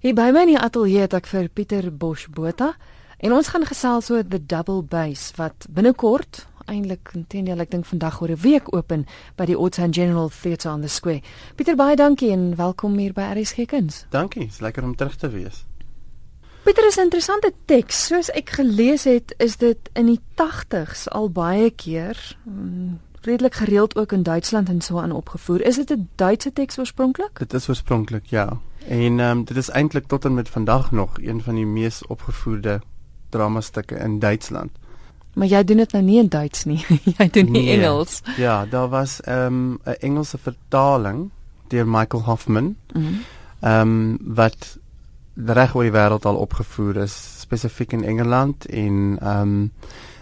Hier by my in die ateljee het ek vir Pieter Bosch Botha en ons gaan gesels oor the double bass wat binnekort eintlik intendeel ek dink vandag oor 'n week open by die Oudtshoorn General Theatre on the Square. Pieter baie dankie en welkom hier by RSG Kuns. Dankie, is lekker om terug te wees. Pieter is 'n interessante teks. Soos ek gelees het, is dit in die 80s al baie keer mm, redelik gereeld ook in Duitsland en so aan opgevoer. Is dit 'n Duitse teks oorspronklik? Dit is oorspronklik, ja. En ehm um, dit is eintlik tot en met vandag nog een van die mees opgevoerde dramastukke in Duitsland. Maar jy doen dit nou nie in Duits nie. jy doen nie Nee. Engels. Ja, daar was ehm um, 'n Engelse vertaling deur Michael Hoffman Mhm. ehm um, wat reg oor die wêreld al opgevoer is, spesifiek in Engeland en ehm um,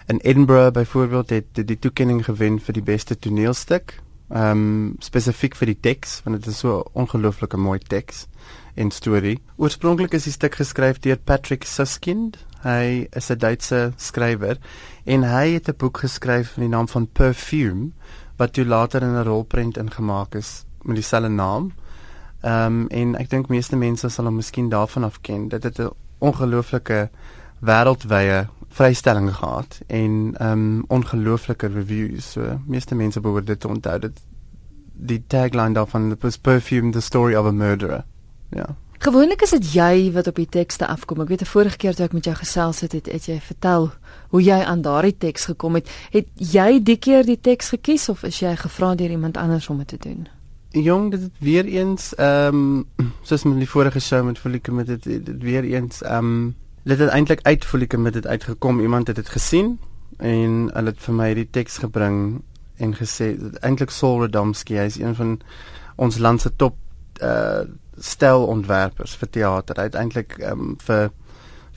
in Edinburgh byvoorbeeld het dit die toekenning gewen vir die beste toneelstuk. Ehm um, spesifiek vir die teks want dit is so 'n ongelooflike mooi teks en storie. Oorspronklik is die stuk geskryf deur Patrick Suskind. Hy is 'n Duitse skrywer en hy het 'n boek geskryf met die naam van Perfume wat toe later in 'n rolprent ingemaak is met dieselfde naam. Ehm um, en ek dink meeste mense sal hom miskien daarvan af ken. Dit het 'n ongelooflike wêreldwye vrystelling gehad en ehm um, ongelooflike reviews. So meeste mense behoort dit te onthou. Dit die tagline daarvan was Perfume the story of a murderer. Ja. Gewoonlik is dit jy wat op die tekste afkom. Ek weet 'n vorige keer toe ek met jou gesels het, het, het jy vertel hoe jy aan daardie teks gekom het. Het jy die keer die teks gekies of is jy gevra deur iemand anders om dit te doen? Jong, dit het weer eens ehm um, soos met die vorige show met Folieke met dit, dit weer eens ehm um, dit het eintlik uit Folieke met dit uitgekom. Iemand het dit gesien en hulle het vir my die teks gebring en gesê eintlik Saul Radomski, hy is een van ons land se top uh stylontwerpers vir teater. Hy het eintlik um, vir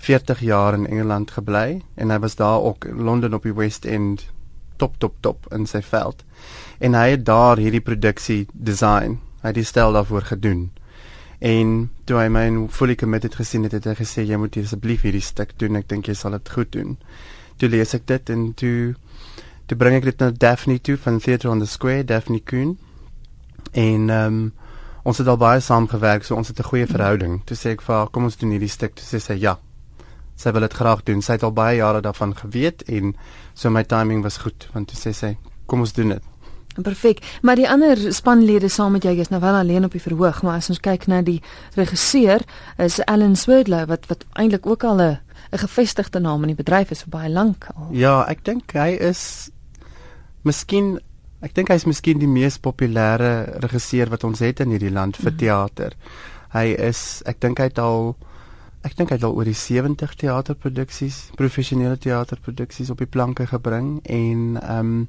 40 jaar in Engeland gebly en hy was daar ook in Londen op die West End top top top in sy veld. En hy het daar hierdie produksie design. Hy het die styl daarvoor gedoen. En toe hy my fully committed gesien het, het hy gesê jy moet asseblief hierdie stuk doen. Ek dink jy sal dit goed doen. Toe lees ek dit en toe toe bring ek dit na Daphne toe van Theatre on the Square, Daphne Kuhn. En ehm um, ons het al baie saamgewerk, so ons het 'n goeie verhouding. Toe sê ek vir haar, kom ons doen hierdie stuk. Toe sê sy ja. Sy wil dit graag doen. Sy het al baie jare daarvan geweet en so my timing was goed want toe sê sy, kom ons doen dit. Perfek. Maar die ander spanlede saam met jou is nou wel alleen op die verhoog, maar as ons kyk na die regisseur is Alan Swerdlow wat wat eintlik ook al 'n 'n gevestigde naam in die bedryf is vir baie lank al. Ja, ek dink hy is miskien ek dink hy's miskien die mees populêre regisseur wat ons het in hierdie land vir teater. Hy is ek dink hy het al ek dink hy het al oor die 70 teaterproduksies, professionele teaterproduksies op die planke gebring en ehm um,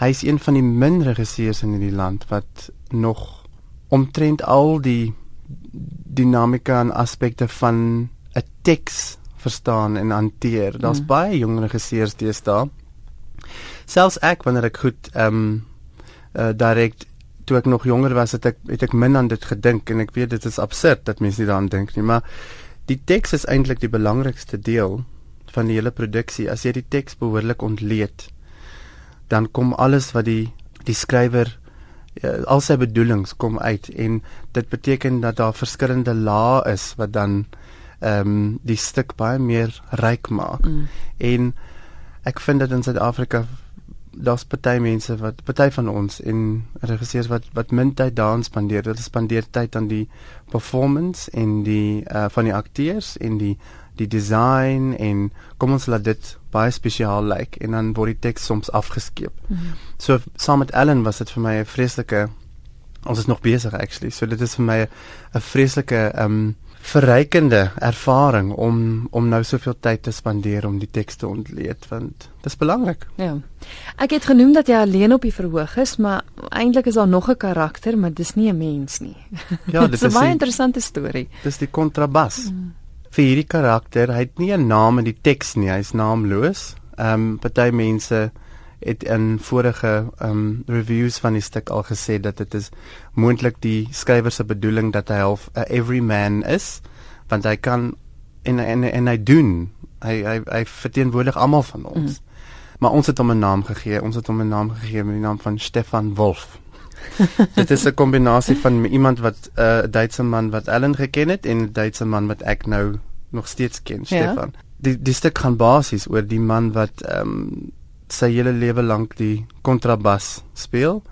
hy is een van die min regisseurs in hierdie land wat nog omtrent al die dinamika en aspekte van 'n teks verstaan en hanteer. Daar's Mm. baie jong regisseurs deesdae. Selfs ek wanneer ek goed ehm um, uh, direk toe ek nog jonger was het ek het ek min aan dit gedink en ek weet dit is absurd dat mense nie daaraan dink nie, maar die teks is eintlik die belangrikste deel van die hele produksie. As jy die teks behoorlik ontleed, dan kom alles wat die die skrywer uh, al sy bedoelings kom uit en dit beteken dat daar verskillende lae is wat dan ehm um, die stuk baie meer ryk maak. Mm. En ek vind dat in Suid-Afrika daar's party mense wat party van ons en regisseurs wat wat min tyd daaraan spandeer. Hulle spandeer tyd aan die performance en die uh van die akteurs en die die design en kom ons laat dit baie spesiaal lyk en dan word die teks soms afgeskeep. Mm. So saam met Ellen was dit vir my 'n vreeslike ons is nog besig actually. So dit is vir my 'n vreeslike um verrykende ervaring om om nou soveel tyd te spandeer om die teks te ontleed want dis belangrik. Ja. Ek het genoem dat jy alleen op die verhoog is, maar eintlik is daar nog 'n karakter, maar dis nie 'n mens nie. Ja, dit Dis 'n is baie die, interessante storie. dis die kontrabas. Mm. Vir hierdie karakter, hy het nie 'n naam in die teks nie, hy's naamloos. Ehm um, party mense het in vorige ehm um, reviews van die stuk al gesê dat dit is moontlik die skrywer se bedoeling dat hy half 'n everyman is, want hy kan en en en hy doen. Hy hy hy verteenwoordig almal van ons. Mm. Maar ons het hom 'n naam gegee. Ons het hom 'n naam gegee met die naam van Stefan Wolf. dit is 'n kombinasie van iemand wat 'n uh, Duitse man wat Ellen geken het en 'n Duitse man wat ek nou nog steeds ken, ja. Stefan. Die die stuk gaan basies oor die man wat ehm um, sy hele lewe lank die kontrabas speel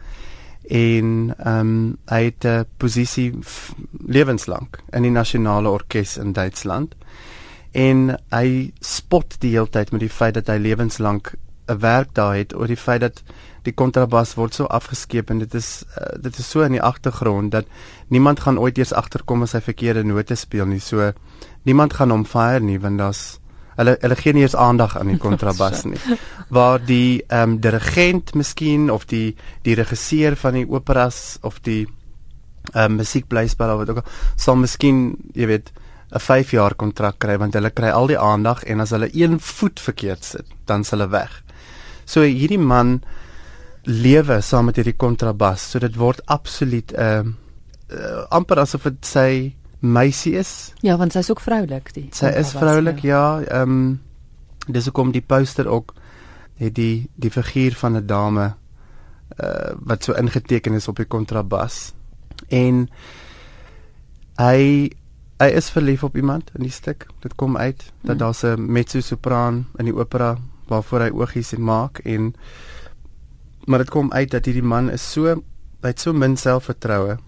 en ehm um, hy het 'n posisie lewenslank in die nasionale orkes in Duitsland en hy spot die hele tyd met die feit dat hy lewenslank 'n werk daar het oor die feit dat die kontrabas word so afgeskeep en dit is uh, dit is so in die agtergrond dat niemand gaan ooit eers agterkom as hy verkeerde note speel nie. So niemand gaan hom fire nie want daar's hulle hulle gee nie eens aandag aan die kontrabas nie. waar. Die ehm um, dirigent miskien of die die regisseur van die operas of die ehm um, musiekblyspel of wat ook al sal miskien jy weet 'n 5 jaar kontrak kry want hulle kry al die aandag en as hulle een voet verkeerd sit dan s hulle weg. So hierdie man lewe saam met hierdie kontrabas. So dit word absoluut 'n uh, uh, amper asof dit sy meisie is. Ja, want sy's ook vroulik die. Sy is vroulik, ja. Ehm ja, um, dis hoekom die poster ook het die die figuur van 'n dame uh wat so ingeteken is op die kontrabas. En hy hy is verlief op iemand in die stuk. Dit kom uit dat hmm. daar's 'n mezzo-sopran in die opera waarvoor hy oogies en maak en maar dit kom uit dat hierdie man is so hy het so min selfvertroue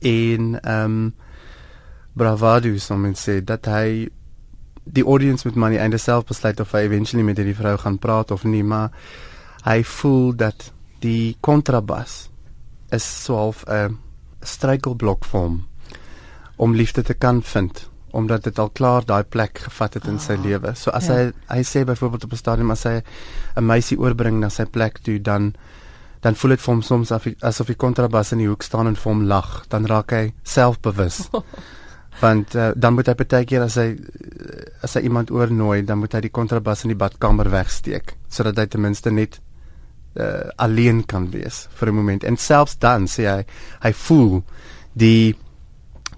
en ehm um, bravado so men sê dat hy die audience met money einde self besluit of hy eventually met hierdie vrou gaan praat of nie maar hy voel dat die kontrabas is so half 'n struikelblok vir hom om liefde te kan vind omdat dit al klaar daai plek gevat het in sy oh, lewe. So as ja. hy hy sê byvoorbeeld op 'n stadium as hy 'n meisie oorbring na sy plek toe dan dan voel dit vir hom soms asof die kontrabas in die hoek staan en vir hom lag, dan raak hy selfbewus. Want uh, dan moet hy baie keer as hy as hy iemand oornooi, dan moet hy die kontrabas in die badkamer wegsteek sodat hy ten minste net uh, alleen kan wees vir 'n oomblik. En selfs dan sê hy hy voel die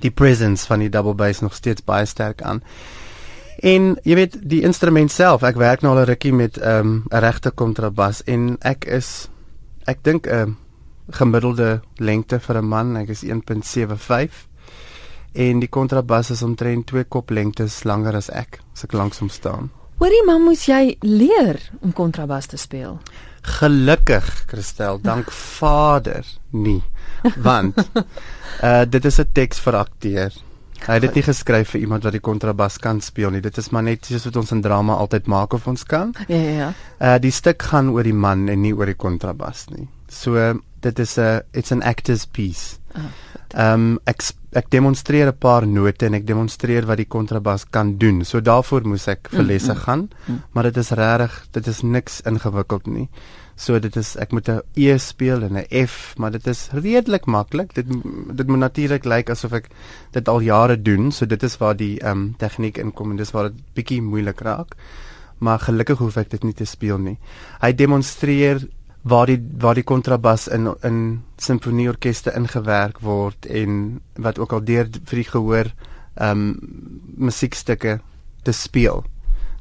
die presence van die double bass nog steeds baie sterk aan. En jy weet die instrument self, ek werk nou al 'n rukkie met ehm, 'n um, regte kontrabas en ek is ek dink 'n um, gemiddelde lengte vir 'n man, ek is 1.75 en die kontrabas is omtrent 2 kop lengtes langer as ek as ek langsom staan. Hoorie man, moet jy leer om kontrabas te speel? Gelukkig, Christel, dank Vader nie. Want uh dit is 'n teks vir akteur. Hy het dit nie geskryf vir iemand wat die kontrabas kan speel nie. Dit is maar net soos wat ons in drama altyd maak of ons kan. Ja ja ja. Uh die stuk gaan oor die man en nie oor die kontrabas nie. So dit is 'n it's an actor's piece. Ehm um, ek ek demonstreer 'n paar note en ek demonstreer wat die kontrabas kan doen. So daarvoor moes ek vir mm, lesse mm, gaan, mm. maar dit is regtig, dit is niks ingewikkeld nie. So dit is ek moet 'n E speel en 'n F, maar dit is redelik maklik. Dit dit moet natuurlik lyk asof ek dit al jare doen. So dit is waar die ehm um, tegniek inkom en dis waar dit bietjie moeilik raak. Maar gelukkig hoef ek dit nie te speel nie. Hy demonstreer waar die waar die kontrabas in in simfonieorkeste ingewerk word en wat ook al deur vir die gehoor ehm um, musiekstukke te speel.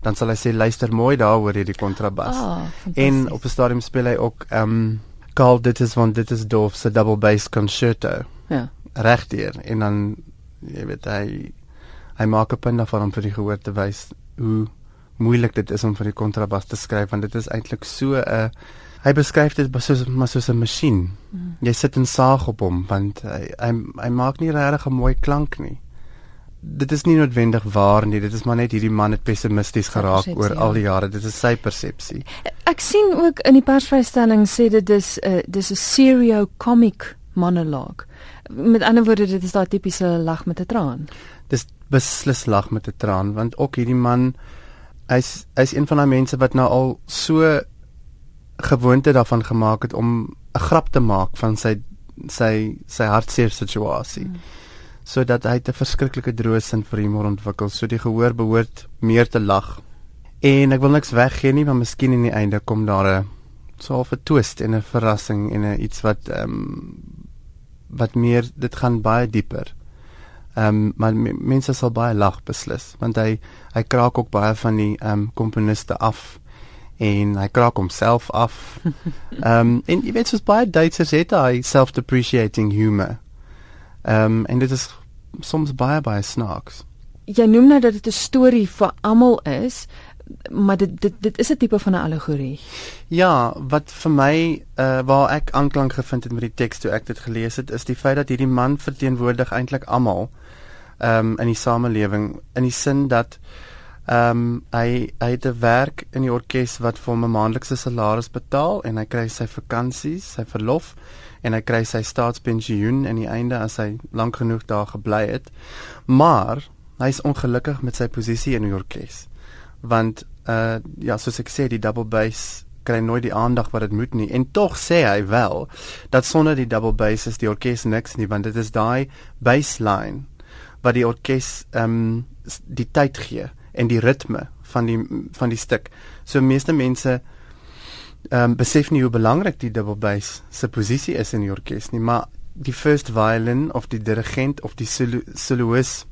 Dan sal hy sê luister mooi daaroor hierdie kontrabas. Oh, en op 'n stadium speel hy ook ehm um, Carl dit is van dit is Dorf se double bass concerto. Ja. Regdeur en dan jy weet hy hy maak 'n punt daarvan om vir die gehoor te wys hoe moeilik dit is om vir die kontrabas te skryf want dit is eintlik so 'n uh, hy beskryf dit soos maar soos 'n masjien. Mm. Jy sit en saag op hom want hy hy, hy maak nie regtig 'n mooi klank nie. Dit is nie noodwendig waar nie. Dit is maar net hierdie man het pessimisties geraak oor ja. al die jare. Dit is sy persepsie. Ek sien ook in die persvrystelling sê dit is 'n uh, dis 'n serio comic monologue. Met ander woorde dit is daai tipiese lag met 'n traan. Dis beslis lag met 'n traan want ook hierdie man hy's hy's een van daai mense wat nou al so gewoonte daarvan gemaak het om 'n grap te maak van sy sy sy hartseer situasie. Mm. Sodat hy 'n verskriklike droë sin vir humor ontwikkel, so die gehoor behoort meer te lag. En ek wil niks weggee nie, maar miskien in die einde kom daar 'n so 'n twist en 'n verrassing en 'n iets wat ehm um, wat meer dit gaan baie dieper. Ehm um, maar mense sal baie lag beslis, want hy hy kraak ook baie van die ehm um, komponiste af en hy kraak homself af. Ehm um, en jy weet soos baie Duitsers het hy self-depreciating humor. Ehm um, en dit is soms baie baie snaaks. Jy noem nou dat dit 'n storie vir almal is, maar dit dit dit is 'n tipe van 'n allegorie. Ja, wat vir my uh waar ek aanklank gevind het met die teks toe ek dit gelees het, is die feit dat hierdie man verteenwoordig eintlik almal ehm um, in die samelewing in die sin dat ehm um, hy hy het 'n werk in die orkes wat vir hom 'n maandelikse salaris betaal en hy kry sy vakansies, sy verlof en hy kry sy staatspensioen aan die einde as hy lank genoeg daar gebly het. Maar hy is ongelukkig met sy posisie in die orkes. Want uh ja soos ek sê die double bass kry nooit die aandag wat dit moet nie. En tog sê hy wel dat sonder die double bass is die orkes niks nie want dit is daai bassline wat die orkes ehm um, die tyd gee en die ritme van die van die stuk. So meeste mense ehm um, besef nie hoe belangrik die double bass se posisie is in die orkes nie, maar die first violin of die dirigent of die soloist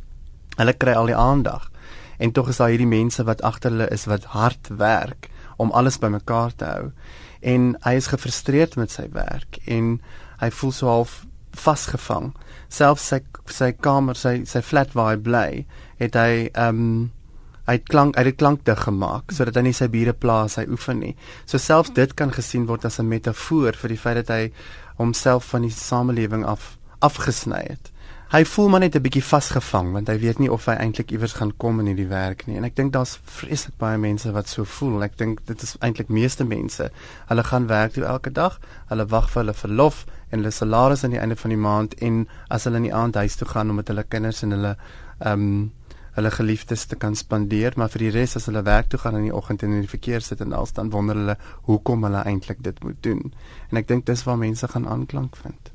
hulle kry al die aandag. En tog is daar hierdie mense wat agter hulle is wat hard werk om alles bymekaar te hou. En hy is gefrustreerd met sy werk en hy voel so half vasgevang. Selfs sy sy kamer sy sy flat waar hy bly het hy ehm um, hy het klank hy het klank dig gemaak sodat hy nie sy bure plaas hy oefen nie. So selfs dit kan gesien word as 'n metafoor vir die feit dat hy homself van die samelewing af afgesny het. Hy voel maar net 'n bietjie vasgevang want hy weet nie of hy eintlik iewers gaan kom in hierdie werk nie. En ek dink daar's vreeslik baie mense wat so voel. Ek dink dit is eintlik meeste mense. Hulle gaan werk toe elke dag hulle wag vir hulle verlof en hulle salaris aan die einde van die maand en as hulle in die aand huis toe gaan om met hulle kinders en hulle ehm um, hulle geliefdes te kan spandeer maar vir die res as hulle werk toe gaan in die oggend en in die verkeer sit en alsdan wonder hulle hoekom hulle eintlik dit moet doen. En ek dink dis waar mense gaan aanklank vind